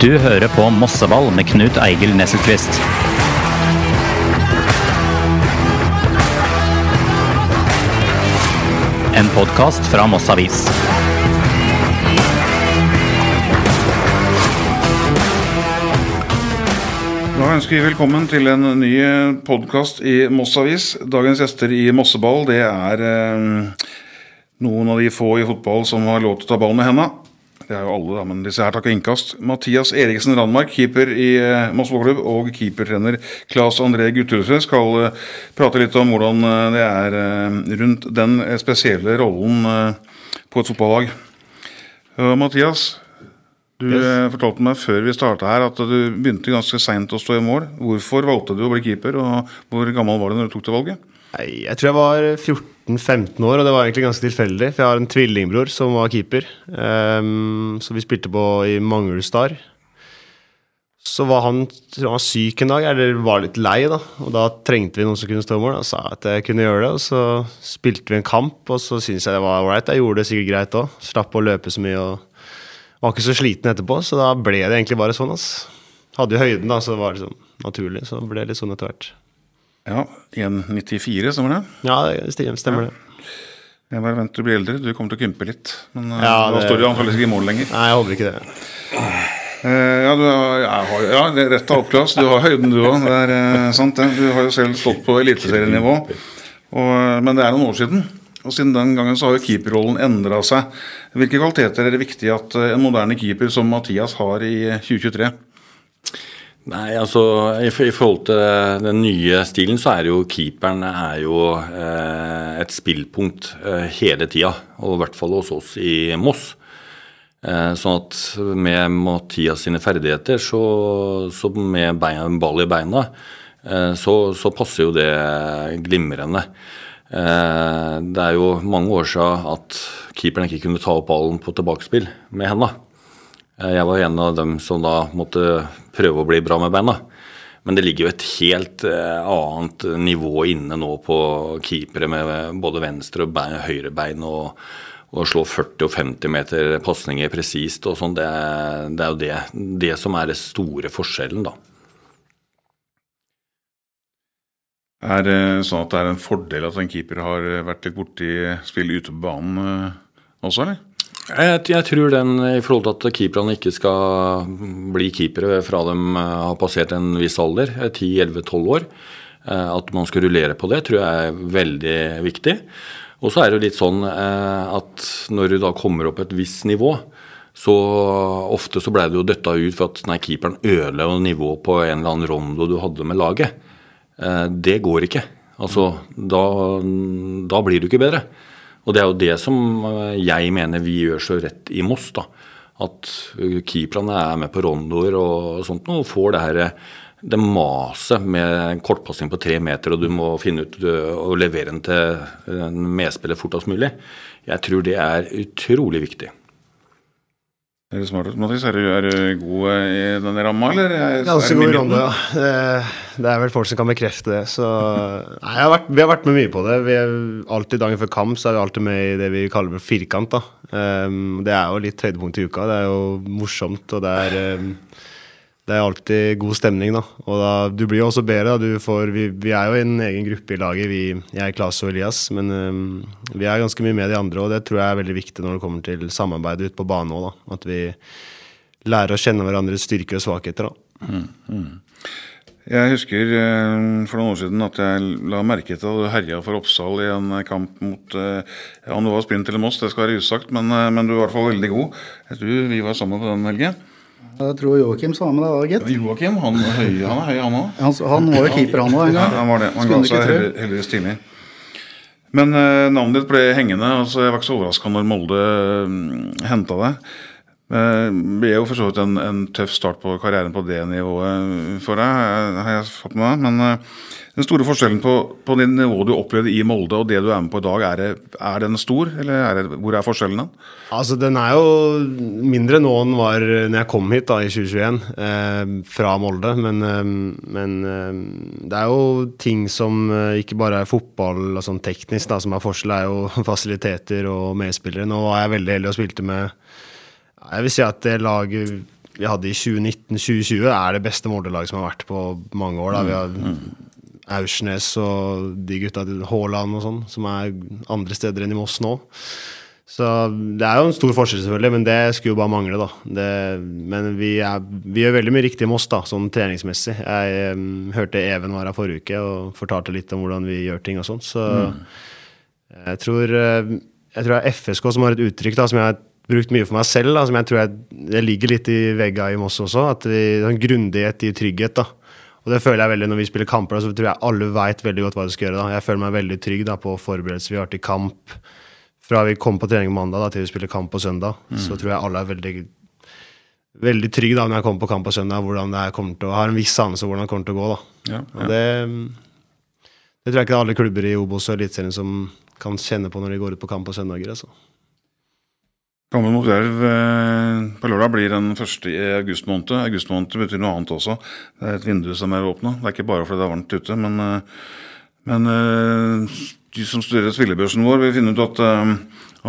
Du hører på Mosseball med Knut Eigil Nesselquist. En podkast fra Moss Avis. Da ønsker vi velkommen til en ny podkast i Moss Avis. Dagens gjester i Mosseball det er eh, noen av de få i fotball som har lov til å ta ball med henda. Det er jo alle, da, men disse her takker innkast. Mathias Eriksen Randmark, keeper i eh, Moss Fotballklubb, og keepertrener Claes André Guttormsrud skal eh, prate litt om hvordan eh, det er rundt den spesielle rollen på et fotballag. Mathias, du yes. fortalte meg før vi starta her at du begynte ganske seint å stå i mål. Hvorfor valgte du å bli keeper, og hvor gammel var du når du tok det valget? Nei, Jeg tror jeg var 14-15 år, og det var egentlig ganske tilfeldig. For jeg har en tvillingbror som var keeper. Um, så vi spilte på i Mangelstad. Så var han, han var syk en dag, eller var litt lei, da. Og da trengte vi noen som kunne stå mål. Og sa at jeg kunne gjøre det. Og så spilte vi en kamp, og så syntes jeg det var ålreit. Jeg gjorde det sikkert greit òg. Slapp å løpe så mye og var ikke så sliten etterpå. Så da ble det egentlig bare sånn, ass. Hadde jo høyden, da, så det var liksom naturlig. Så det ble litt sånn etter hvert. Ja, 1,94, stemmer det? Ja, det stemmer, det. Jeg bare venter du blir eldre. Du kommer til å krympe litt. Men eh, Ja, da det- står du antakeligvis ikke i mål lenger. Nei, jeg håper ikke det. Uh, ja, du har, ja, har, ja, rett av oppklass. Du har høyden, du òg. Det er uh, sant, det. Du har jo selv stått på eliteserienivå. Men det er noen år siden. Og siden den gangen så har jo keeperrollen endra seg. Hvilke kvaliteter er det viktig at en moderne keeper som Mathias har i eh, 2023? Nei, altså i, i forhold til den nye stilen, så er jo keeperen er jo eh, et spillpunkt eh, hele tida. Og i hvert fall hos oss i Moss. Eh, sånn at med Mathias sine ferdigheter, så, så med beina, ball i beina, eh, så, så passer jo det glimrende. Eh, det er jo mange år siden at keeperen ikke kunne ta opp ballen på tilbakespill med henda. Eh, Jeg var en av dem som da måtte prøve å bli bra med beina. Men det ligger jo et helt eh, annet nivå inne nå på keepere med både venstre og bein, høyre bein og, og slå 40 og 50 meter pasninger presist og sånn. Det, det er jo det, det som er det store forskjellen, da. Er det sånn at det er en fordel at en keeper har vært litt borti spill ute på banen eh, også, eller? Jeg, jeg tror den i forhold til at keeperne ikke skal bli keepere fra de eh, har passert en viss alder, eh, 10-11-12 år, eh, at man skal rullere på det, tror jeg er veldig viktig. Og så er det jo litt sånn eh, at når du da kommer opp et visst nivå, så ofte så ble det jo døtta ut for at nei, keeperen ødela nivået på en eller annen rondo du hadde med laget. Eh, Det går ikke. Altså, da, da blir du ikke bedre. Og det er jo det som eh, jeg mener vi gjør så rett i Moss. da. At eh, keeperne er med på rondoer og sånt og får det her eh, det maset med kortpassing på tre meter, og du må finne ut og levere den til en medspiller fortest mulig. Jeg tror det er utrolig viktig. Er du smart, Mathias? Er du, er du god eh, i denne ramma, eller? Er- Ganske det god runde, ja. Det, det er vel folk som kan bekrefte det. Så nei, har vært, Vi har vært med mye på det. Vi er alltid Dagen før kamp så er vi alltid med i det vi kaller for firkant. da. Um, det er jo litt høydepunkt i uka. Det er jo morsomt, og det er um, det er alltid god stemning. da. Og da, Du blir jo også bedre. får, vi, vi er jo i en egen gruppe i laget, vi, jeg, Klas og Elias. Men um, vi er ganske mye med de andre, og det tror jeg er veldig viktig når det kommer til samarbeidet ute på banen òg. At vi lærer å kjenne hverandres styrker og svakheter. da. Jeg husker eh, for noen år siden at jeg la merke til at du herja for Oppsal i en kamp mot eh, ja, Om det var sprint eller Moss, det skal være usagt, men, eh, men du var i hvert fall veldig god. Jeg tror vi var sammen på den helgen. Jeg tror Joakim sa med deg da, gitt. Joakim, han, er høy, han òg. han. Han, han var jo keeper, han òg, en Ja, han var det. Han ga seg heldigvis tidlig. Men eh, navnet ditt ble hengende. altså Jeg var ikke så overraska når Molde uh, henta deg. Eh, Det ble jo for så vidt en, en tøff start på karrieren på det nivået for deg, eh, har jeg fått med meg. Men eh, den store forskjellen på, på det nivået du opplevde i Molde og det du er med på i dag, er, det, er den stor? Eller er det, hvor er forskjellen? da? Altså, Den er jo mindre nå enn den var når jeg kom hit da i 2021, eh, fra Molde. Men, eh, men eh, det er jo ting som eh, ikke bare er fotball og sånn teknisk da, som er forskjell, det er jo fasiliteter og medspillere. Nå var jeg veldig heldig og spilte med Jeg vil si at det laget vi hadde i 2019-2020, er det beste Molde-laget som har vært på mange år. Da. Vi har Aursnes og de gutta Haaland og sånn, som er andre steder enn i Moss nå. Så det er jo en stor forskjell, selvfølgelig, men det skulle jo bare mangle, da. Det, men vi, er, vi, gjør veldig mye riktig i Moss, da, sånn treningsmessig. Jeg um, hørte Even var her forrige uke og fortalte litt om hvordan vi gjør ting og sånn, så mm. jeg tror eh, jeg tror det er FSK som har et uttrykk da, som jeg brukt mye for meg selv, da, som jeg tror jeg, jeg ligger litt i vegga i Moss også. at vi, sånn Grundighet i trygghet. da. Og det føler jeg veldig når vi spiller kamper, da, så tror jeg alle veit veldig godt hva de skal gjøre. da. Jeg føler meg veldig trygg da, på forberedelser vi har til kamp fra vi kom på trening mandag da, til vi spiller kamp på søndag, mm. så tror jeg alle er veldig veldig trygge da, når jeg kommer på kamp på søndag, hvordan det kommer til å, har en viss anelse om hvordan det kommer til å gå. da. Ja, ja. Og det, det, tror jeg ikke det er alle klubber i Obos og Eliteserien som kan kjenne på når de går ut på kamp på søndager. altså. Kampen mot Jerv eh, på lørdag blir den første i august måned. August måned betyr noe annet også. Det er et vindu som er åpna. Det er ikke bare fordi det er varmt ute, men, eh, men eh, de som studerer spillebørsen vår, vil finne ut at,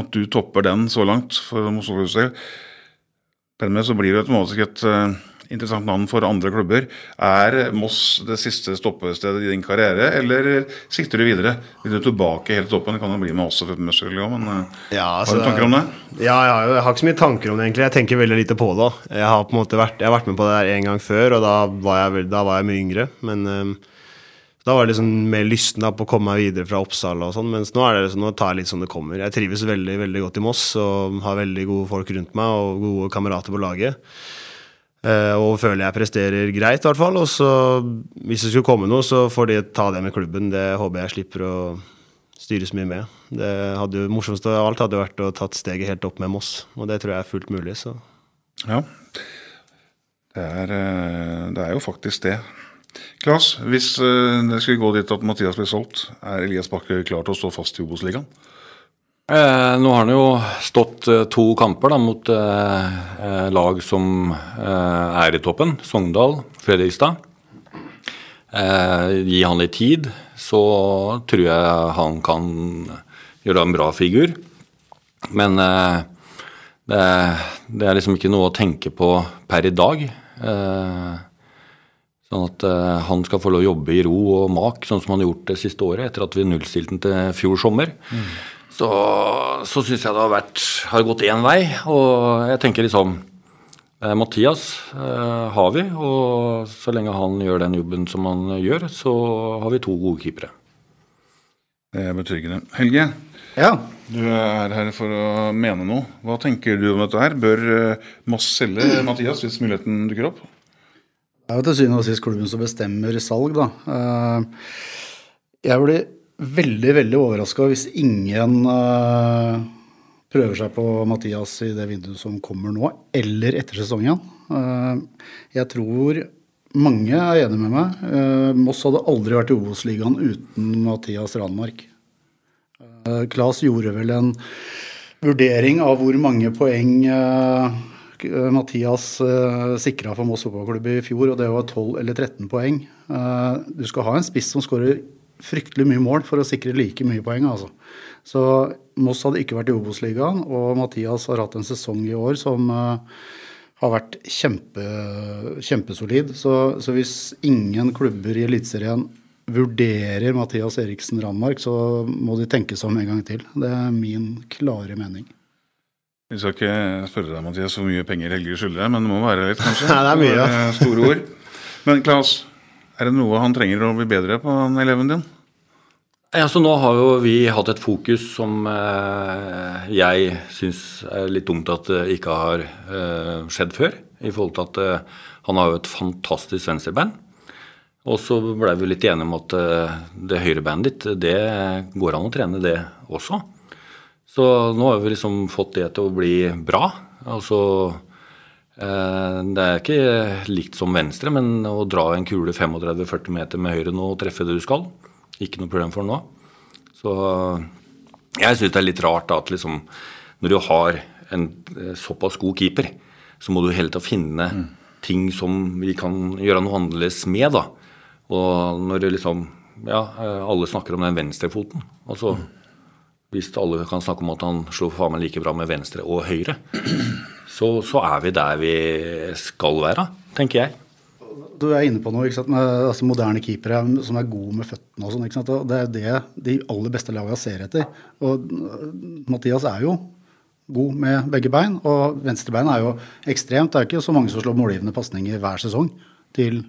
at du topper den så langt. for Moskva Dermed så blir det automatisk et interessant navn for andre klubber. Er Moss det siste stoppestedet i din karriere, eller sikter du videre? Vil du tilbake helt toppen? Kan jo bli med oss, selvfølgelig men uh, ja, altså, har du tanker om det? Ja, ja, jeg har ikke så mye tanker om det, egentlig. Jeg tenker veldig lite på det. Jeg har på en måte vært, jeg har vært med på det der en gang før, og da var jeg, da var jeg mye yngre. men... um, da var jeg liksom mer lysten på å komme meg videre fra Oppsal og sånn, mens nå, er det, nå tar jeg litt som det kommer. Jeg trives veldig veldig godt i Moss og har veldig gode folk rundt meg og gode kamerater på laget. Eh, og føler jeg presterer greit, i hvert fall. Og så, hvis det skulle komme noe, så får de ta det med klubben. Det håper jeg slipper å styre så mye med. Det hadde jo morsomste av alt hadde vært å tatt steget helt opp med Moss, og det tror jeg er fullt mulig. Så. Ja, det er, eh, det er jo faktisk det. Klas, hvis uh, det skulle gå dit at Mathias blir solgt, er Elias Bakke klar til å stå fast i Obos-ligaen? Eh, nå har han jo stått eh, to kamper da, mot eh, eh lag som eh, er i toppen. Sogndal, Fredrikstad. gi han litt tid, så tror jeg han kan gjøre en bra figur. Men det, det, er liksom ikke noe å tenke på per i dag. Eh, Sånn at han skal få lov å jobbe i ro og mak, sånn som han har gjort det siste året, etter at vi nullstilte den til fjor sommer. Mm. Så, så syns jeg det har, vært, har gått én vei. Og jeg tenker liksom eh, Mathias eh, har vi, og så lenge han gjør den jobben som han gjør, så har vi to gode keepere. Det er betryggende. Helge, ja. du er her for å mene noe. Hva tenker du om dette her? Bør uh, Moss selge Mathias hvis muligheten dukker opp? Det er jo til syvende og sist klubben som bestemmer salg, da. Eh, jeg blir veldig, veldig overraska hvis ingen uh, prøver seg på Mathias i det vinduet som kommer nå, eller etter sesongen. Uh, jeg tror mange er enig med meg. Moss hadde aldri vært i Obos-ligaen uten Mathias Ranmark. Klas gjorde vel en vurdering av hvor mange poeng Mathias uh, sikra for Moss fotballklubb i fjor, og det var 12 eller 13 poeng. Uh, du skal ha en spiss som skårer fryktelig mye mål for å sikre like mye poeng. altså. Så Moss hadde ikke vært i Obos-ligaen, og Mathias har hatt en sesong i år som uh, har vært kjempe, kjempesolid. Så, så, hvis ingen klubber i Eliteserien vurderer Mathias Eriksen Randmark, så må de tenke seg om en gang til. Det er min klare mening. Vi skal ikke spørre deg, Mathias, hvor mye penger Helge skylder deg, men det må være litt, kanskje? Nei, det er mye, ja. Store ord. Men Claes, er det noe han trenger å bli bedre på, han eleven din? Ja, så nå har jo vi hatt et fokus som eh, jeg syns er litt dumt at det ikke har eh, skjedd før. I forhold til at eh, han har jo et fantastisk venstrebein. Og så blei vi litt enige om at eh, det høyrebeinet ditt, det går an å trene det også. Så nå har vi liksom fått det til å bli bra. Altså Det er ikke likt som venstre, men å dra en kule 35-40 meter med høyre nå og treffe det du skal, ikke noe problem for nå. Så jeg syns det er litt rart at liksom når du har en eh, såpass god keeper, så må du hele tida finne mm. ting som vi kan gjøre noe annerledes med, da. Og når det liksom Ja, eh, alle snakker om den venstrefoten. Altså mm hvis alle kan snakke om at han slo faen meg like bra med venstre og høyre, så så, er vi der vi skal være, tenker jeg. Du er inne på noe, ikke sant? med altså, moderne keepere som er gode med føttene. og sånn, ikke sant? Og Det er det de aller beste lagene ser etter. Og øh, Mathias er jo god med begge bein, og venstrebein er jo ekstremt. Det er ikke så mange som slår målgivende pasninger hver sesong til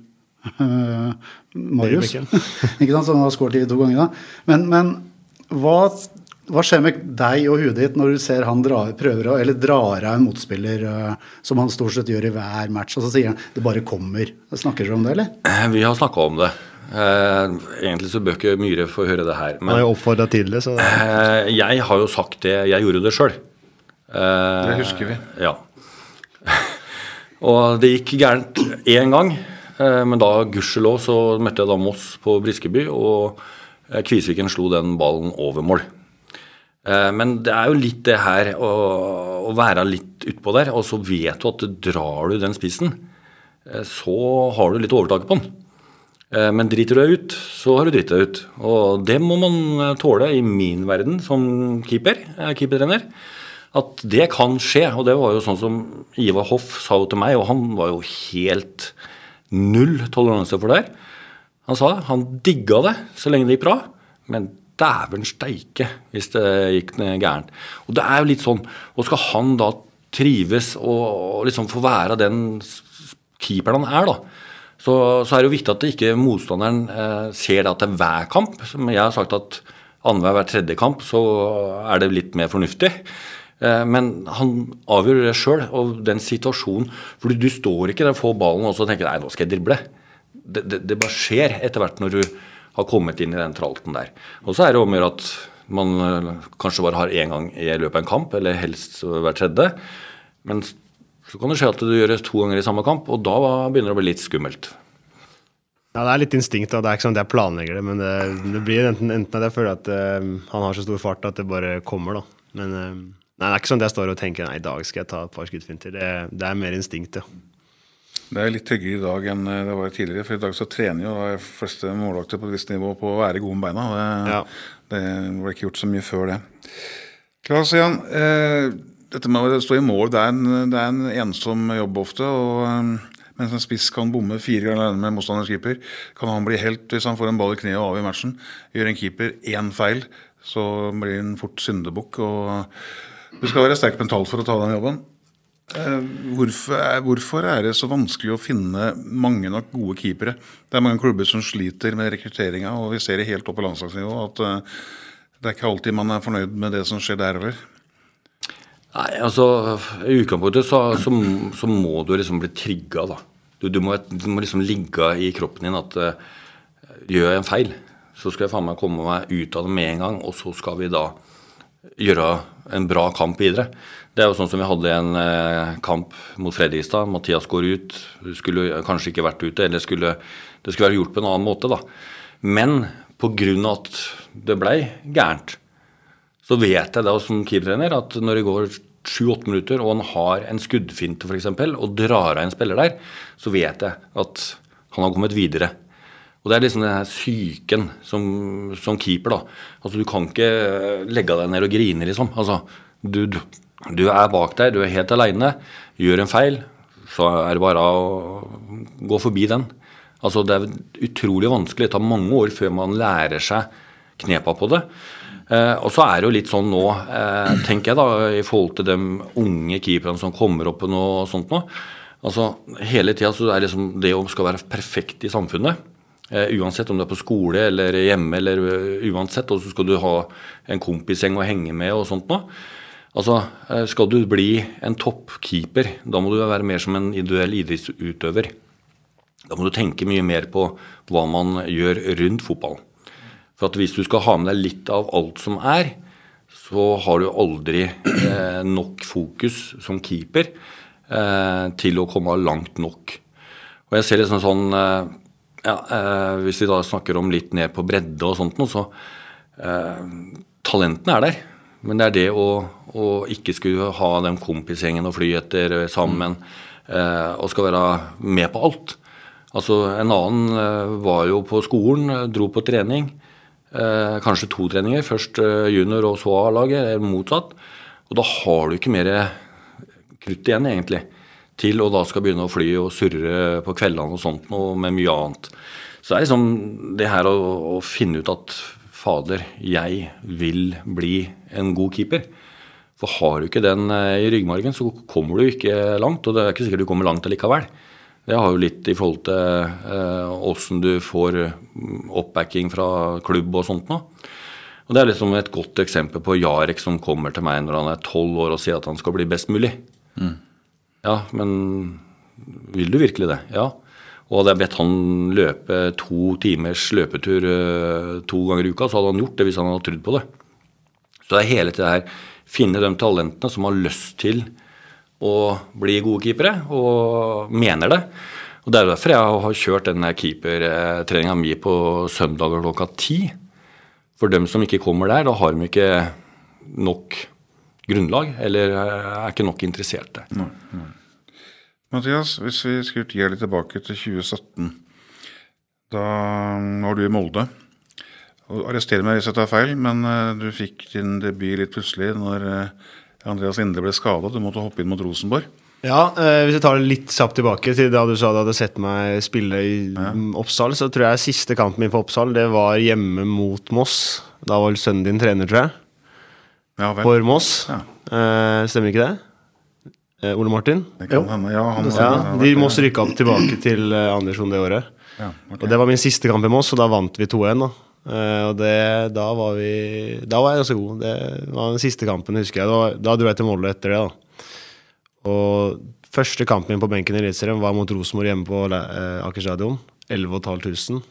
uh, Marius. ikke sant? Som har skåret de to ganger. da. Men, men hva, hva skjer med deg og huet ditt når du ser han drar, prøver å, eller drar av en motspiller, øh, som han stort sett gjør i hver match, og så sier han det bare kommer. Snakker dere om det, eller? Eh, Vi har snakka om det. Eh, egentlig så bør ikke Myhre få høre det her. Men jo oppfordra til det, så eh, jeg har jo sagt det. Jeg gjorde det sjøl. Det husker vi. Ja. Og det gikk gærent én gang, eh, men da gudskjelov så møtte jeg da Moss på Briskeby, og eh, Kvisviken slo den ballen over mål. Eh, Men det er jo litt det her å, å være litt utpå der, og så vet du at drar du den spissen, eh, så har du litt overtaket på den. Eh, Men driter du deg ut, så har du dritt deg ut. Og det må man tåle i min verden som keeper, keepertrener. At det kan skje. Og det var jo sånn som Ivar Hoff sa jo til meg, og han var jo helt null toleranse for det her. Han sa han digga det så lenge det gikk bra, men dæven steike hvis det gikk gærent. Og det er jo litt sånn Og skal han da trives og, liksom få være den keeperen han er, da, så, så er det jo viktig at ikke motstanderen eh, ser det at det er hver kamp. Som jeg har sagt at annenhver hver tredje kamp så er det litt mer fornuftig. Eh, men han avgjør det sjøl, og den situasjonen For du står ikke der, får ballen og så tenker nei, nå skal jeg drible. Det, det, det bare skjer etter hvert når du har kommet inn i den tralten der. Og så er det om å gjøre at man eh, kanskje bare har én gang i løpet av en kamp, eller helst hver tredje. Men så kan det skje at det gjøres to ganger i samme kamp, og da begynner det å bli litt skummelt. Ja, det er litt instinkt. da, Det er ikke sånn at jeg planlegger det, men det, det blir enten, enten at jeg føler at uh, han har så stor fart at det bare kommer, da. Men uh, nei, det er ikke sånn at jeg står og tenker nei, i dag skal jeg ta et par skuddfinter. Det, det er mer instinkt, ja. Det er litt tryggere i dag enn det var tidligere. For i dag så trener jo de fleste målvakter på et visst nivå på å være gode med beina. Det, Ja. det ble ikke gjort så mye før det. Klas Jan, Eh, dette med å stå i mål, det er en, det er en ensom jobb ofte. og eh, mens en spiss kan bomme fire ganger alene med motstanders keeper, kan han bli helt hvis han får en ball i kneet og avgjør matchen. Gjør en keeper én feil, så blir han fort syndebukk. og Du skal være sterk mentalt for å ta den jobben. Eh, Hvorfor er, hvorfor er det så vanskelig å finne mange nok gode keepere? Det er mange klubber som sliter med rekrutteringa, og vi ser det helt opp på landslagsnivå at eh, det er ikke alltid man er fornøyd med det som skjer der heller. Nei, altså I utgangspunktet så, så, så må du liksom bli trigga, da. Du, du, må, du må liksom ligge i kroppen din at uh, gjør jeg en feil, så skal jeg faen meg komme meg ut av det med en gang, og så skal vi da gjøre en bra kamp videre. Det er jo sånn som vi hadde en eh, kamp mot Fredrikstad. Mathias går ut. Skulle kanskje ikke vært ute, eller skulle, det skulle vært gjort på en annen måte, da. Men pga. at det blei gærent, så vet jeg da som keepertrener at når det går sju-åtte minutter, og han har en skuddfinte f.eks., og drar av en spiller der, så vet jeg at han har kommet videre. Og det er liksom den her psyken som, som keeper, da. Altså Du kan ikke legge deg ned og grine, liksom. Altså, du, du, du er bak der, du er helt aleine. Gjør en feil, så er det bare å gå forbi den. Altså Det er utrolig vanskelig. Det tar mange år før man lærer seg knepa på det. Eh, og så er det jo litt sånn nå, eh, tenker jeg da, i forhold til de unge keeperne som kommer opp og noe sånt nå. Altså Hele tida så er det liksom det å skal være perfekt i samfunnet. Eh, uansett om du er på skole eller hjemme eller uh, uansett, og så skal du ha en kompisgjeng å henge med og sånt noe. Altså, eh, Skal du bli en toppkeeper, da må du være mer som en ideell idrettsutøver. Da må du tenke mye mer på hva man gjør rundt fotballen. For at hvis du skal ha med deg litt av alt som er, så har du aldri eh, nok fokus som keeper eh, til å komme langt nok. Og jeg ser liksom sånn eh, ja, eh, Hvis vi da snakker om litt ned på bredde og sånt noe, så eh, Talentene er der. Men det er det å, å ikke skulle ha den kompisgjengen å fly etter sammen, eh, og skal være med på alt. Altså En annen eh, var jo på skolen, eh, dro på trening. Eh, kanskje to treninger. Først eh, junior og så A-laget, eller motsatt. Og da har du ikke mer krutt igjen, egentlig. Til å da skal begynne å fly og surre på kveldene og sånt noe med mye annet. Så det er liksom det her å, å finne ut at fader, jeg vil bli en god keeper. For har du ikke den eh, i ryggmargen, så kommer du ikke langt. Og det er ikke sikkert du kommer langt allikevel. Det har jo litt i forhold til åssen eh, du får mm, oppbacking fra klubb og sånt noe. Og Det er liksom et godt eksempel på Jarek som kommer til meg når han er tolv år og sier at han skal bli best mulig. Mm. Ja, men vil du virkelig det? Ja. Og hadde jeg bedt han løpe to timers løpetur uh, to ganger i uka, så hadde han gjort det hvis han hadde trodd på det. Så det er hele tida her finne de talentene som har lyst til å bli gode keepere, og mener det. Og Det er derfor jeg har kjørt denne keepertreninga mi på søndager klokka ti. For dem som ikke kommer der, da har de ikke nok grunnlag, eller er ikke nok interesserte. Nei, nei. Mathias, hvis vi skulle gi litt tilbake til 2017. Da var du i Molde. Og Arrester meg hvis jeg tar feil, men eh, du fikk din debut litt plutselig når eh, Andreas Linde ble skada. Du måtte hoppe inn mot Rosenborg. Ja, eh, Hvis jeg tar det litt kjapt tilbake til da du sa du hadde sett meg spille i ja. Oppsal, så tror jeg siste kampen min for Oppsal det var hjemme mot Moss. Da var vel sønnen din trener, tror jeg. Ja, vel. For Moss. Ja. Eh, stemmer ikke det? Eh, Ole Martin? Det kan hende, ja. Han, ja de Moss rykka opp tilbake til eh, Andersson det året. Ja, okay. Og Det var min siste kamp i Moss, og da vant vi 2-1. da. Uh, og det, da var vi Da var jeg ganske god. Det var den siste kampen, husker jeg. Da, da dro jeg til Molde etter det. da og første kampen min på benken i Eliteserien var mot Rosenborg hjemme på uh, Aker stadion. 11 500.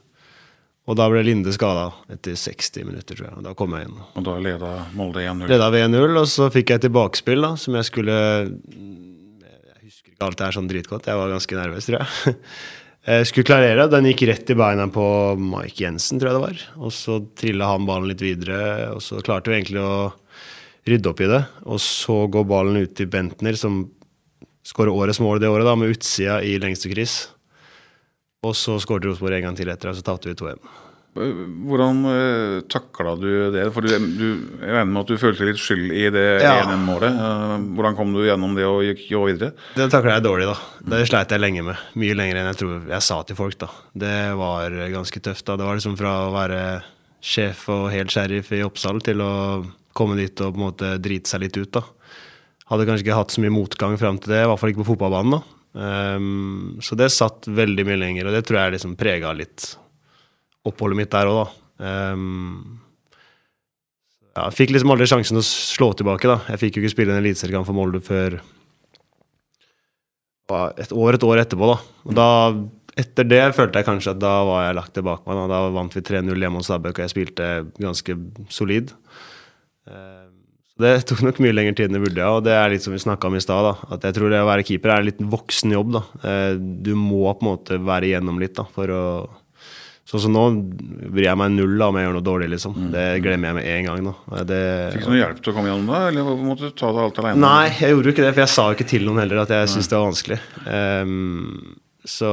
Og da ble Linde skada etter 60 minutter, tror jeg. Og da kom jeg inn. Og da leda Molde 1-0? Leda vi 1-0, og så fikk jeg tilbakespill da, som jeg skulle Jeg husker ikke alt det her sånn dritgodt, jeg var ganske nervøs, tror jeg. Jeg skulle klarere, den gikk rett i beina på Mike Jensen, tror jeg det var. Og så trilla han ballen litt videre, og så klarte vi egentlig å rydde opp i det. Og så går ballen ut til Bentner, som skårer årets mål det året, da, med utsida i lengste kryss. Og så skåret Rosenborg en gang til etter, og så tapte vi 2-1. Hvordan uh, takla du det? For du, du, Jeg regner med at du følte litt skyld i det ja. ene målet. Uh, hvordan kom du gjennom det og gikk videre? Det takla jeg dårlig, da. Det sleit jeg lenge med. Mye lenger enn jeg tror jeg sa til folk. da. Det var ganske tøft. da. Det var liksom fra å være sjef og helt sheriff i Oppsal til å komme dit og på en måte drite seg litt ut. da. Hadde kanskje ikke hatt så mye motgang fram til det, i hvert fall ikke på fotballbanen. da. Um, så det satt veldig mye lenger, og det tror jeg liksom prega litt oppholdet mitt der òg, da. Um, ja, jeg fikk liksom aldri sjansen til å slå tilbake, da. Jeg fikk jo ikke spille en eliteseriekamp for Molde før et år, et år etterpå, da. Og da, etter det følte jeg kanskje at da var jeg lagt tilbake meg. Da, da vant vi 3-0 hjemme hos Stabæk, og jeg spilte ganske solid. Uh, det tok nok mye lengre tid enn det burde, og det er litt som vi snakka om i stad. At jeg tror det å være keeper er en litt voksen jobb. da. Eh, du må på en måte være igjennom litt da, for å Sånn som nå bryr jeg meg null om jeg gjør noe dårlig. liksom. Mm. Det glemmer jeg med en gang. da. Det... Fikk du noe hjelp til å komme gjennom det, eller måtte du ta det alt alene? Nei, jeg gjorde jo ikke det, for jeg sa jo ikke til noen heller at jeg syntes det var vanskelig. Um, så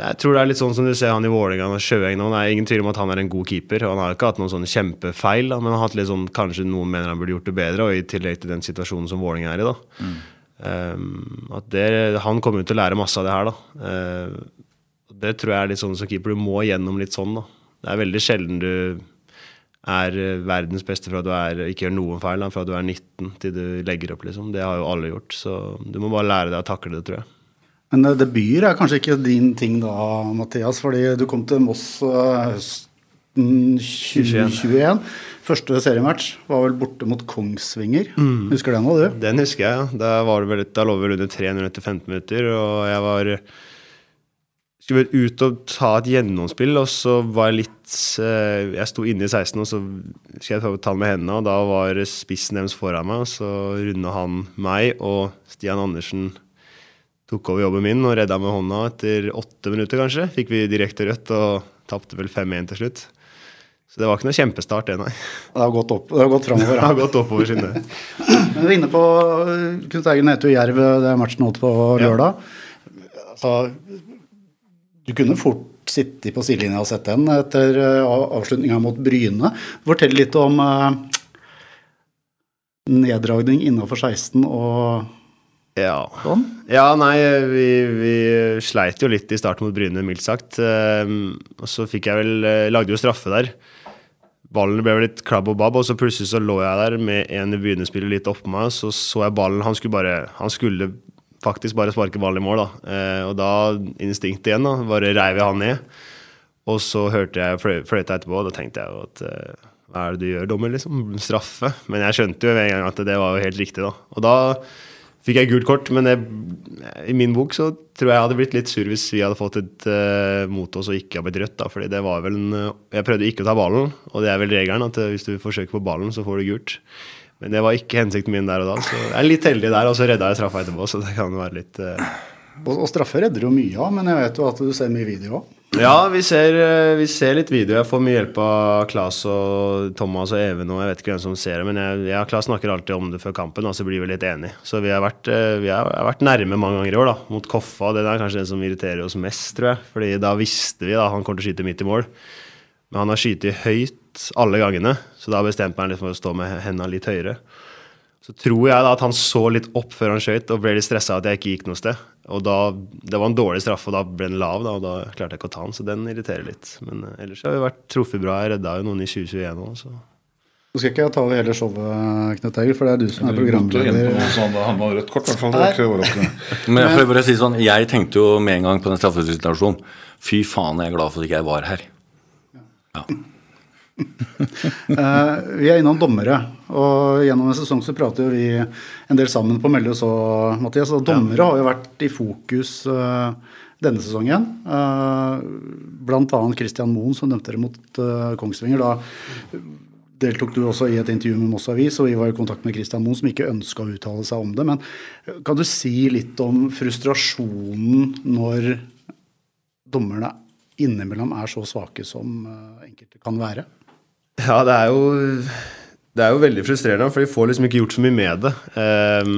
jeg tror det er litt sånn som du ser han i Vålerenga og Sjøeng nå. Det er ingen tvil om at han er en god keeper. og Han har ikke hatt noen sånne kjempefeil, da, men han har hatt litt sånn, kanskje noen mener han burde gjort det bedre, og i tillegg til den situasjonen som Vålerenga er i. da. Mm. Um, at det, Han kommer jo til å lære masse av det her. da. Uh, det tror jeg er litt sånn som keeper. Du må gjennom litt sånn. da. Det er veldig sjelden du er verdens beste fra du er, ikke gjør noen feil, da, fra du er 19 til du legger opp. liksom. Det har jo alle gjort. Så du må bare lære deg å takle det, tror jeg. Men uh, debuter er kanskje ikke din ting da, Mathias, fordi du kom til Moss uh, høsten 2021. Første seriematch var vel borte mot Kongsvinger. Mm. Husker du den òg, du? Den husker jeg. Da, var det vel, da lå vi vel under 3 minutter 15 minutter, og jeg var skulle ut og ta et gjennomspill, og så var jeg litt uh, Jeg sto inne i 16, og så skulle jeg ta den med hendene, og da var spissen deres foran meg, og så runda han meg, og Stian Andersen tok over jobben min og redda med hånda etter åtte minutter, kanskje. Fikk vi direkte rødt og tapte vel 5-1 til slutt. Så det var ikke noe kjempestart, det, nei. Det har gått, opp, det har gått framover? det har gått oppover siden det. Vi er inne på Knut Eigen jo Jerv, det er matchen nå på lørdag. Ja. Altså, du kunne fort sitte på sidelinja og sett den etter eh, avslutninga mot Bryne. Fortell litt om uh, neddragning innafor 16 og Ja. Sånn? Ja, nei, vi, vi sleit jo litt i starten mot Bryne, mildt sagt. Ehm, og så fikk jeg vel eh, Lagde jo straffe der. Ballen ble litt klabb og babb, og så plutselig så lå jeg der med en Bryne-spiller litt oppå meg, så så jeg ballen Han skulle bare Han skulle faktisk bare sparke ball i mål, da. Eh, og da, instinktet igjen, da, bare reiv jeg han ned. Og så hørte jeg fløy, fløyta etterpå, og da tenkte jeg jo at eh, hva er det du gjør, dommer? liksom? Straffe. Men jeg skjønte jo en gang at det var jo helt riktig, da. Og da fikk jeg gult kort, men det, i min bok så tror jeg jeg hadde blitt litt sur hvis vi hadde fått et uh, mot oss og ikke hadde blitt rødt. da, fordi det var vel en, Jeg prøvde ikke å ta ballen, og det er vel regelen at hvis du forsøker på ballen, så får du gult. Men det var ikke hensikten min der og da, så jeg er litt heldig der, og så redda jeg straffa etterpå, så det kan være litt uh... Og, og straffe redder jo mye av, men jeg vet jo at du ser mye video òg. Ja, vi ser, eh, vi ser, litt video. Jeg får mye hjelp av Klas og Thomas og Even. og Jeg vet ikke hvem som ser det, men jeg, jeg og Klas snakker alltid om det før kampen, og så blir vi litt enige. Så vi har vært, vi har, vært nærme mange ganger i år, da, mot Koffa. Det er kanskje det som irriterer oss mest, tror jeg. Fordi da visste vi da han kom til å skyte midt i mål. Men han har skutt høyt alle gangene, så da bestemte han litt for å stå med hendene litt høyere. Så tror jeg da at han så litt opp før han skøyt og ble litt stressa at jeg ikke gikk noe sted. Og da, Det var en dårlig straffe, og da ble den lav, da, og da klarte jeg ikke å ta den. Så den irriterer litt. Men uh, ellers har vi vært truffet bra. Jeg redda jo noen i 2021 òg, så Nå skal ikke jeg ta over hele showet, Knut Egil, for det er du som er programleder. Han var rødt kort, i hvert fall. Det er ikke overraskende. Men jeg, bare si sånn, jeg tenkte jo med en gang på den straffesituasjonen Fy faen, jeg er glad for at ikke jeg var her. Ja. Uh, vi er innom dommere, og gjennom en sesong så prater vi en del sammen på Melde og Mathias. Og dommere har jo vært i fokus uh, denne sesongen. Uh, blant annet Christian Moen, som dømte dere mot Kongsvinger. Da deltok du også i et intervju med Moss Avis, og vi var i kontakt med Christian Moen, som ikke ønska å uttale seg om det. Men kan du si litt om frustrasjonen når dommerne innimellom er så svake som enkelte kan være? Ja, det er jo det er jo veldig frustrerende, for de får liksom ikke gjort så mye med det. Um,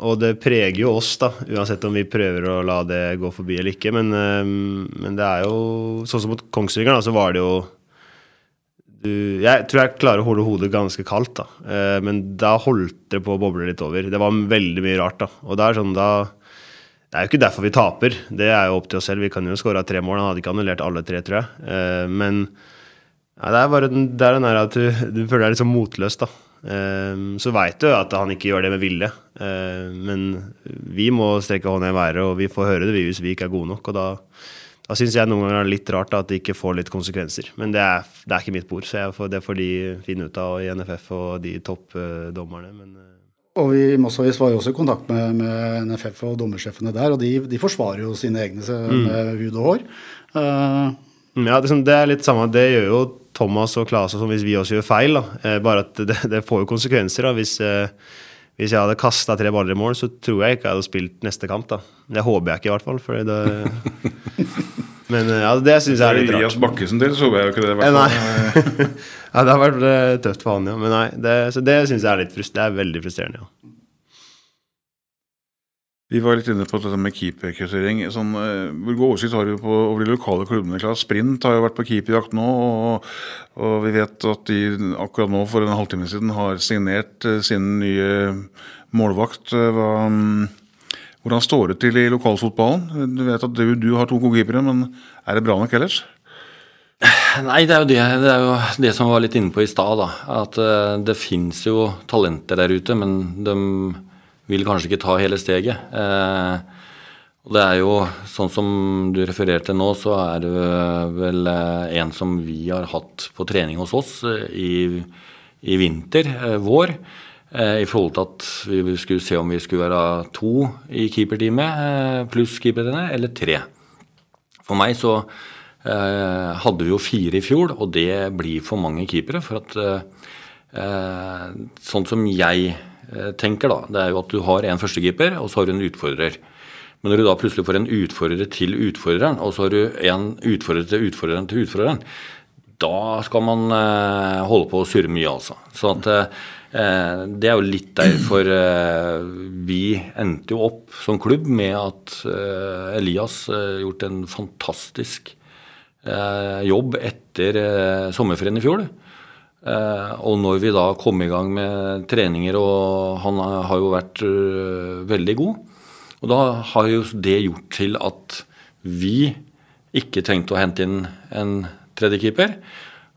og det preger jo oss, da, uansett om vi prøver å la det gå forbi eller ikke. Men, um, men det er jo Sånn som mot Kongsvinger, da, så var det jo du, Jeg tror jeg klarer å holde hodet ganske kaldt, da. Uh, men da holdt det på å boble litt over. Det var veldig mye rart, da. Og det er sånn da Det er jo ikke derfor vi taper. Det er jo opp til oss selv. Vi kan jo skåra tre mål. Han hadde ikke annullert alle tre, tror jeg. Men ja, det er bare den, det er den der at du, du føler deg litt sånn motløs, da. Um, så veit du at han ikke gjør det med vilje. Uh, men vi må strekke hånda i været, og vi får høre det hvis vi ikke er gode nok. Og da, da syns jeg noen ganger det er litt rart at det ikke får litt konsekvenser. Men det er, det er ikke mitt bord, så får, det får de finne ut av i NFF og de toppdommerne. Uh, og vi Mossavis var jo også i kontakt med, med, NFF og dommersjefene der, og de, de forsvarer jo sine egne mm. med hud og hår. Uh, ja, det, det, er litt samme. Det gjør jo Thomas og Claes og sånn hvis vi også gjør feil. Da. Eh, bare at det, det, får jo konsekvenser. da. Hvis, eh, hvis jeg hadde kasta tre baller i mål, så tror jeg ikke jeg hadde spilt neste kamp. da. Det håper jeg ikke, i hvert fall. Fordi det... Men eh, ja, det syns jeg er litt rart. Elias Bakkesen til så håper jeg jo ikke det. I hvert fall. ja, det har vært tøft for han, ja. Men nei, det, så det syns jeg er litt frustrerende. det er veldig frustrerende. ja. Vi var litt inne på dette med keeperkvittering. Sånn, eh, hvor god oversikt har du på over de lokale klubbene? Klar, Sprint har jo vært på keeperjakt nå, og, og, vi vet at de akkurat nå for en halvtime siden har signert uh, sin nye målvakt. Eh, hva, um, hvordan står det til i lokalfotballen? Du vet at du, du har to gode keepere, men er det bra nok ellers? Nei, det er, det, det er jo det, som vi var litt inne på i stad. At det fins jo talenter der ute, men de vil kanskje ikke ta hele steget. Eh, og det er jo sånn som du refererte nå, så er det vel eh, en som vi har hatt på trening hos oss eh, i, i vinter, vår. I forhold til at vi skulle se om vi skulle være to i keeperteamet pluss keeperne, eller tre. For meg så hadde vi jo fire i fjor, og det blir for mange keepere. For at sånn som jeg tenker, da, det er jo at du har en førstekeeper, og så har du en utfordrer. Men når du da plutselig får en utfordrer til utfordreren, og så har du en utfordrer til utfordreren til utfordreren, da skal man eh, holde på å surre mye, altså. Så at eh, det er jo litt derfor eh, vi endte jo opp som klubb med at eh, Elias eh, gjort en fantastisk jobb etter sommerferien i fjor. Eh, og når vi da kom i gang med treninger, og han har jo vært uh, veldig god, Og da har jo det gjort til at vi ikke trengte å hente inn en tredjekeeper.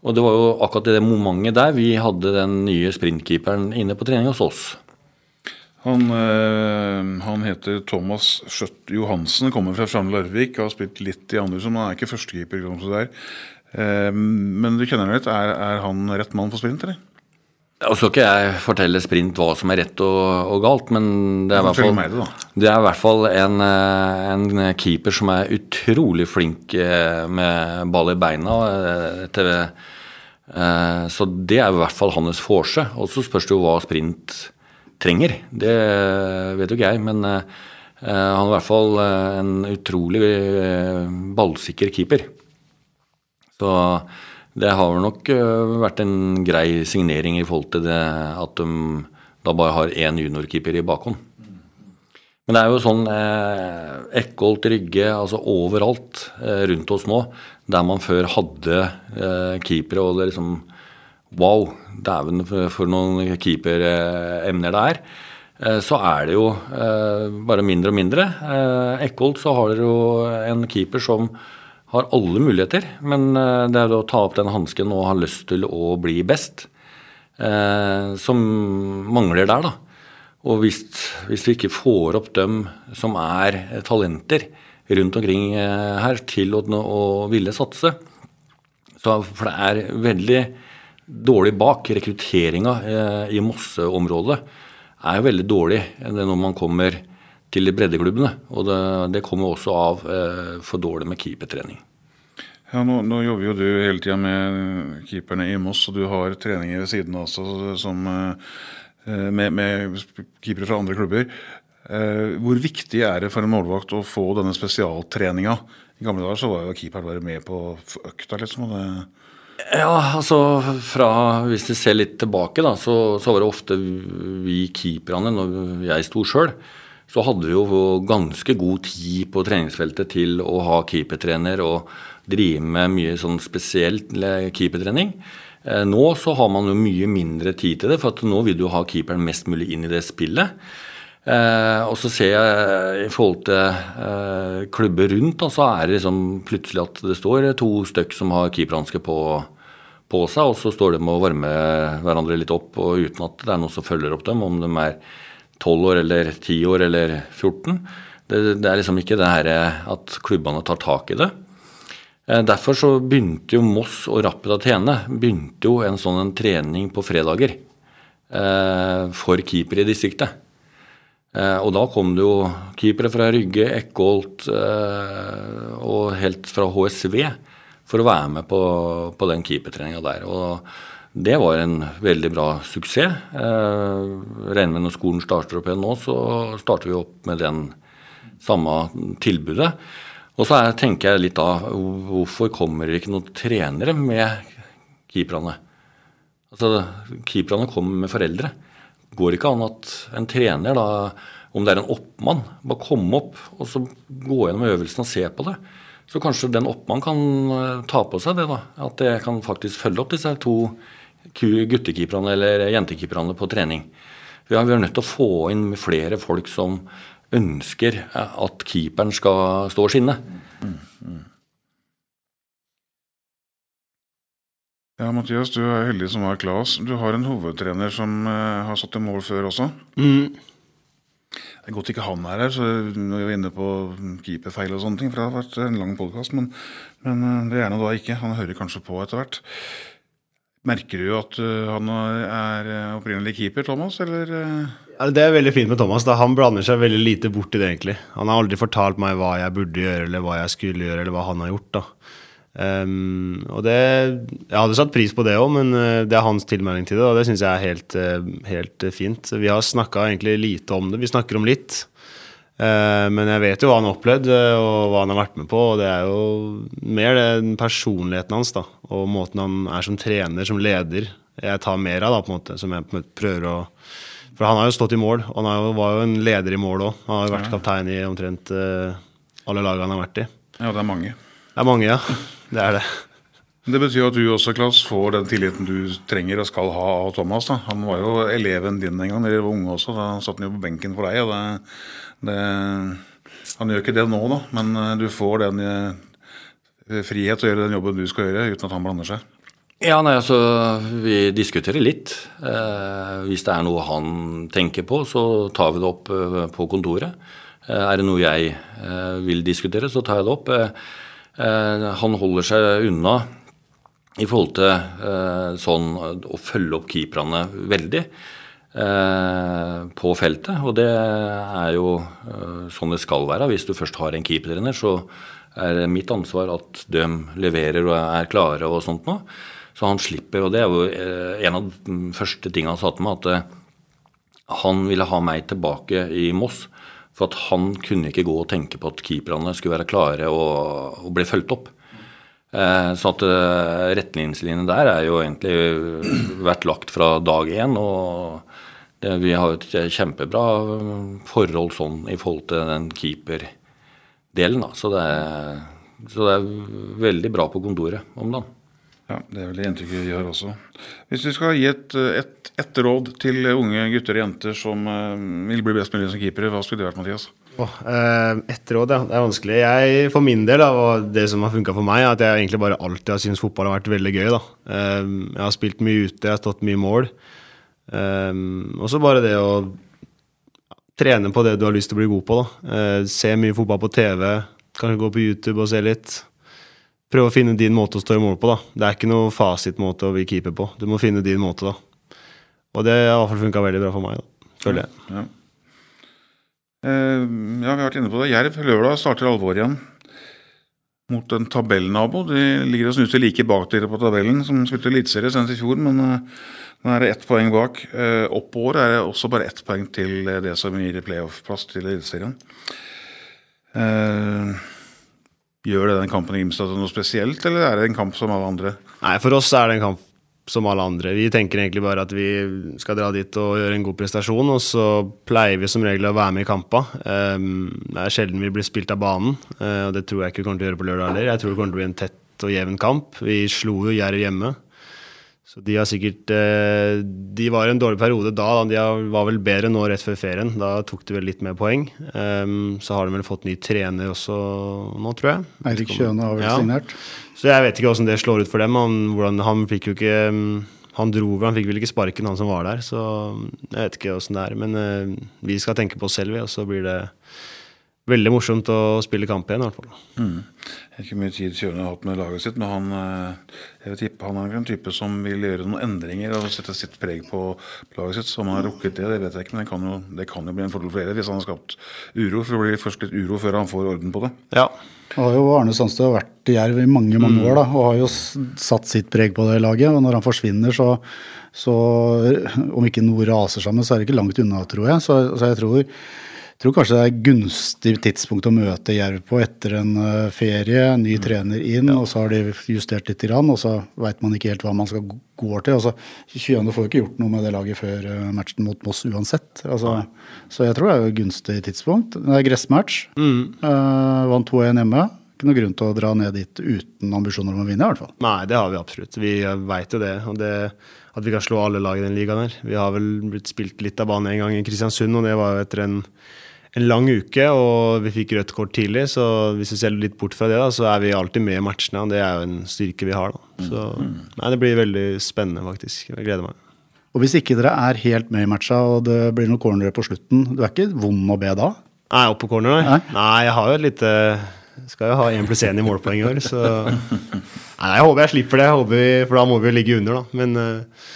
Og det var jo akkurat i det momentet der vi hadde den nye sprintkeeperen inne på trening hos oss. Han, øh, han heter Thomas Skjøtt Johansen, kommer fra Framne Larvik. Har spilt litt i andre som han er ikke førstekeeper. Uh, men du kjenner ham litt. Er, er, han rett mann for sprint, eller? Og skal ikke jeg fortelle sprint hva som er rett og, og galt, men det er, fall, det, det er i hvert fall en, eh, en, keeper som er utrolig flink med ball i beina. TV så det er i hvert fall hans forse. Og så spørs det jo hva sprint trenger. Det vet jo ikke jeg, men han er i hvert fall en utrolig ballsikker keeper. Så det har nok vært en grei signering i forhold til det at de da bare har én juniorkeeper i bakhånd. Men det er jo sånn eh, Eckholt, Rygge, altså overalt eh, rundt oss nå, der man før hadde eh, keepere og det liksom Wow, dæven for noen keeperemner det er. Eh, så er det jo eh, bare mindre og mindre. Eh, Eckholt så har dere jo en keeper som har alle muligheter, men det er å ta opp den hansken og ha lyst til å bli best, som mangler der, da. Og hvis, hvis, vi ikke får opp dem som er talenter rundt omkring her, til å, å ville satse så, For det er veldig dårlig bak. Rekrutteringa eh, i Mosse-området er veldig dårlig når man kommer til breddeklubbene. Og det, det kommer også av eh, for dårlig med keepertrening. Ja, nå, nå, jobber jo du hele tida med keeperne i Moss, og du har treninger ved siden av også som, eh, med, med keepere fra andre klubber. Hvor viktig er det for en målvakt å få denne spesialtreninga? I gamle dager så var jo keeperen bare med på økta, liksom. og det ja, altså fra, Hvis vi ser litt tilbake, da, så, så var det ofte vi keeperne, når jeg sto sjøl, så hadde vi jo ganske god tid på treningsfeltet til å ha keepertrener og drive med mye sånn spesielt keepertrening. Eh, nå så har man jo mye mindre tid til det, for nå vil du ha keeperen mest mulig inn i det spillet. Eh, og så ser jeg i forhold til eh, klubber rundt, da, så er det liksom plutselig at det står to stykk som har keeperhansker på, på, seg, og så står de og varmer hverandre litt opp og uten at det er noen som følger opp dem, om de er 12 år eller 10 år eller 14. Det, det er liksom ikke det her at klubbene tar tak i det. Eh, derfor så begynte jo Moss og Rapid Athene begynte jo en sånn en trening på fredager eh, for keeper i distriktet. Eh, og da kom det jo keepere fra Rygge, Eckholt eh, og helt fra HSV for å være med på, på den keepertreninga der. Og det var en veldig bra suksess. Eh, regner med når skolen starter opp igjen nå, så starter vi opp med den samme tilbudet. Og så er, tenker jeg litt da, hvorfor kommer det ikke noen trenere med keeperne? Altså, Keeperne kommer med foreldre går ikke an at en trener, da, om det er en oppmann, bare komme opp og så gå gjennom øvelsen og se på det. Så kanskje den oppmannen kan eh, ta på seg det, da. At jeg kan faktisk følge opp disse to guttekeeperne eller jentekeeperne på trening. Vi er, vi er nødt til å få inn flere folk som ønsker at keeperen skal stå og skinne. Mm, mm. Ja, Mathias, du er heldig som har Claes. Du har en hovedtrener som uh, har satt i mål før også. Mm. Det er godt ikke han er her, så nå er vi inne på keeperfeil og sånne ting. For det har vært en lang podkast, men, men, eh, det er nå da ikke. Han hører kanskje på etter hvert. Merker du at uh, han er opprinnelig keeper, Thomas, eller? Ja, det er veldig fint med Thomas. da Han blander seg veldig lite bort i det, egentlig. Han har aldri fortalt meg hva jeg burde gjøre, eller hva jeg skulle gjøre, eller hva han har gjort. da Um, og det, Jeg hadde satt pris på det òg, men det er hans tilmelding til det, og det syns jeg er helt, helt fint. Vi har snakka egentlig lite om det. Vi snakker om litt. Men jeg vet jo hva han har opplevd, og hva han har vært med på. Og det er jo mer den personligheten hans da, og måten han er som trener, som leder, jeg tar mer av, da, på en måte, som jeg prøver å For han har jo stått i mål, og han jo, var jo en leder i mål òg. Han har jo vært kaptein i omtrent alle lagene han har vært i. Ja, det er mange. Det er mange, ja. Det er det. Det betyr at du også, Klaus, får den tilliten du trenger og skal ha av Thomas. da. Han var jo eleven din en gang, dere var unge også. Da satt han jo på benken for deg. og det, det, Han gjør ikke det nå, da, men eh, du får den eh, frihet til å gjøre den jobben du skal gjøre, uten at han blander seg. Ja, nei, altså Vi diskuterer litt. Eh, hvis det er noe han tenker på, så tar vi det opp eh, på kontoret. Eh, er det noe jeg eh, vil diskutere, så tar jeg det opp. Han holder seg unna i forhold til sånn å følge opp keeperne veldig på feltet. Og det er jo eh, sånn det skal være. Hvis du først har en keepertrener, så er det mitt ansvar at de leverer og er klare og sånt noe. Så han slipper, og det er jo eh, en av de første tingene han sa til meg, at eh, han ville ha meg tilbake i Moss. For at han kunne ikke gå og tenke på at keeperne skulle være klare og, og bli fulgt opp. Eh, så at eh, retningslinjene der er jo egentlig vært lagt fra dag én. Og vi har et kjempebra forhold sånn i forhold til den keeperdelen. da. Så det, er, så det er veldig bra på kontoret om dagen. Ja, Det er vel det inntrykket vi har også. Hvis du skal gi et, et, et råd til unge gutter og jenter som vil bli best mulig som keepere, hva skulle det vært, Mathias? Oh, eh, ett råd, ja. Det er vanskelig. Jeg, for min del, da, og det som har funka for meg, er at jeg egentlig bare alltid har syntes fotball har vært veldig gøy. da. Eh, jeg har spilt mye ute, jeg har stått mye mål. Eh, og så bare det å trene på det du har lyst til å bli god på. Eh, se mye fotball på TV, kanskje gå på YouTube og se litt. Prøve å finne din måte å stå i mål på. da. Det er ikke noe fasitmåte å bli keeper på. Du må finne din måte, da. Og det har i hvert fall funka veldig bra for meg, da. føler jeg. Ja. Eh, ja, vi har vært inne på det. Jerv lørdag starter alvor igjen mot en tabellnabo. De ligger og snuser like bak dere på tabellen, som spilte eliteserie senest i fjor, men uh, nå er det ett poeng bak. Uh, oppover er det også bare ett poeng til det som gir playoff-plass til Eliteserien. Gjør det den kampen i Grimstad noe spesielt, eller er det en kamp som alle andre? Nei, for oss er det en kamp som alle andre. Vi tenker egentlig bare at vi skal dra dit og gjøre en god prestasjon, og så pleier vi som regel å være med i kampa. Um, det er sjelden vi blir spilt av banen, uh, og det tror jeg ikke vi kommer til å gjøre på lørdag heller. Jeg tror det kommer til å bli en tett og jevn kamp. Vi slo jo Jerv hjemme. Så de har sikkert uh, De var i en dårlig periode da. De var vel bedre nå rett før ferien. Da tok de vel litt mer poeng. Um, så har de vel fått ny trener også nå, tror jeg. Eirik Kjøne har vel Ja. signert. Så jeg vet ikke hvordan det slår ut for dem. Han, hvordan, han fikk jo ikke Han dro vel, han fikk vel ikke sparken, han som var der. Så jeg vet ikke åssen det er. Men eh, vi skal tenke på oss selv, vi, og så blir det veldig morsomt å spille kamp igjen, i hvert fall. Jeg vet ikke hvor mye tid Kjøne har hatt med laget sitt, men han, eh, jeg vil tippe, han er en type som vil gjøre noen endringer og sette sitt preg på laget sitt. Så om han har rukket det, det vet jeg ikke, men det kan jo, det kan jo bli en fordel for dere hvis han har skapt uro. For det blir først litt uro før han får orden på det. Ja. Nå har jo Arne Sandstø vært i Jerv i mange mange år da, og har jo satt sitt preg på det laget. og Når han forsvinner, så, så om ikke noe raser sammen, så er det ikke langt unna, tror jeg. Så, så jeg tror, tror kanskje det er gunstig tidspunkt å møte Jerv på etter en eh, ferie. Ny trener inn, og så har de justert litt, og så veit man ikke helt hva man skal gå til. Altså, Kjøne får jo ikke gjort noe med det laget før eh, matchen mot Moss uansett. Altså, så jeg tror det er et gunstig tidspunkt. Det er gressmatch. Eh, vant 2-1 hjemme. Ikke noe grunn til å dra ned dit uten ambisjoner om å vinne, i hvert fall. Nei, det har vi absolutt. Vi veit jo det. Og det at vi kan slå alle lag i den ligaen her. Vi har vel blitt spilt litt av banen en gang i Kristiansund, og det var jo etter en, en lang uke. Og vi fikk rødt kort tidlig, så hvis vi ser litt bort fra det, da, så er vi alltid med i matchene. Og det er jo en styrke vi har. Da. Så nei, det blir veldig spennende, faktisk. Jeg gleder meg. Og hvis ikke dere er helt med i matcha, og det blir noen cornere på slutten, du er ikke vond å be da? Nei, opp på corner, nei. Nei. Nei, jeg har jo et lite Skal jo ha én pluss én i målpoeng i år, så Nei, jeg håper jeg slipper det, jeg håper vi, for da må vi jo ligge under, da. Men eh,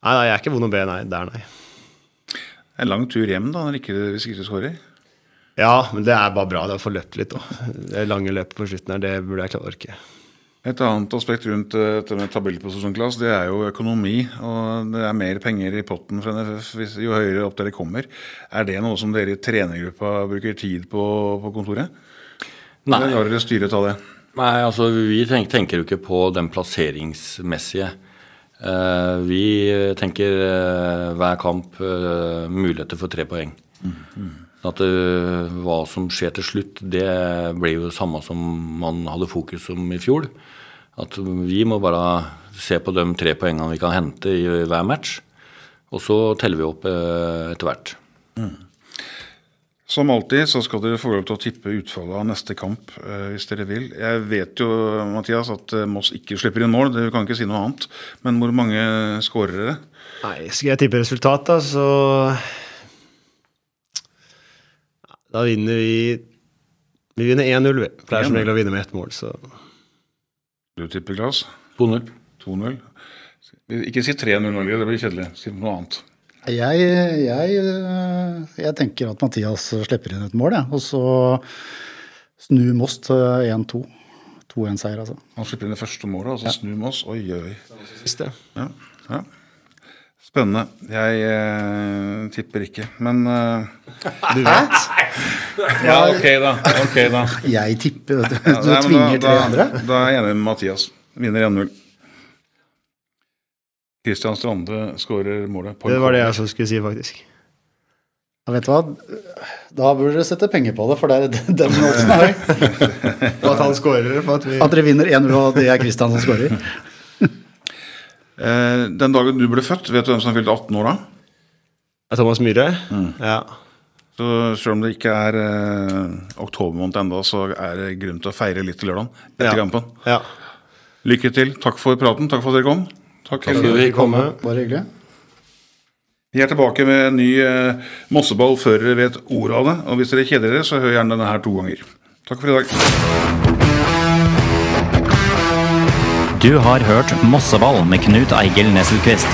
nei, nei, jeg er ikke vond å be, nei. Der, nei. En lang tur hjem da, når ikke, hvis ikke du skårer. Ja, men det er bare bra det å få løpt litt, òg. Det lange løpet på slutten her, det burde jeg klare å orke. Et annet aspekt rundt eh, dette med tabellposisjonsklass, det er jo økonomi. Og det er mer penger i potten fra NFF hvis, jo høyere opp dere kommer. Er det noe som dere i trenergruppa bruker tid på på kontoret? Nei. Eller lar dere styret ta det? Nei, altså vi tenker, tenker jo ikke på den plasseringsmessige. Uh, vi tenker uh, hver kamp uh, muligheter for tre poeng. Så at uh, hva som skjer til slutt, det blir jo det samme som man hadde fokus om i fjor. At vi må bare se på de tre poengene vi kan hente i hver match. Og så teller vi opp uh, etter hvert. Som alltid så skal dere få lov til å tippe utfallet av neste kamp eh, hvis dere vil. Jeg vet jo Mathias, at Moss ikke slipper inn mål, du kan ikke si noe annet. Men hvor mange skårer dere? Nei, skal jeg tippe resultatet, så Da vinner vi Vi vinner 1-0, vi. Pleier som 1-0. regel å vinne med ett mål, så Du tipper Klas? 2-0. 2-0. Ikke si 3-0, Norge, det blir kjedelig. Si noe annet. Jeg, jeg, øh, jeg tenker at Mathias slipper inn et mål, jeg. Og så snu Moss til 1-2. 2-1-seier, altså. Han slipper inn det første målet, og så snur Moss. Oi, oi. siste. Ja, ja. Spennende. Jeg eh, tipper ikke, men eh, Du vet? Ja, ok da. ok da. Jeg tipper Du, Ja, du nei, tvinger tre da, andre. Da, da er jeg enig med Mathias. Vinner 1-0. Christian Strande skårer målet. på Det var det jeg også skulle si, faktisk. Ja, vet du hva? Da burde dere sette penger på det, for det er den måten er høy. At han skårer. At vi... At dere vinner 1-0, og det er Christian som skårer. Eh, den dagen du ble født, vet du hvem som fylte 18 år da? Er Thomas Myhre? Mm. Ja. Så selv om det ikke er eh, oktober måned ennå, så er det grunn til å feire litt til lørdag etter Ja. kampen. ja. Lykke til. Takk for praten. Takk for at dere kom. Takk. Takk for at vi kom. Bare hyggelig. Vi er tilbake med en ny eh, Mosseball før dere vet ordet av det. Og hvis dere kjeder dere, så hør gjerne denne her to ganger. Takk for i dag. Du har hørt Mosseball med Knut Eigil Nesselquist.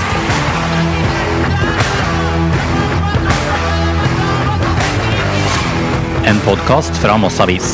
En podkast fra Moss Avis.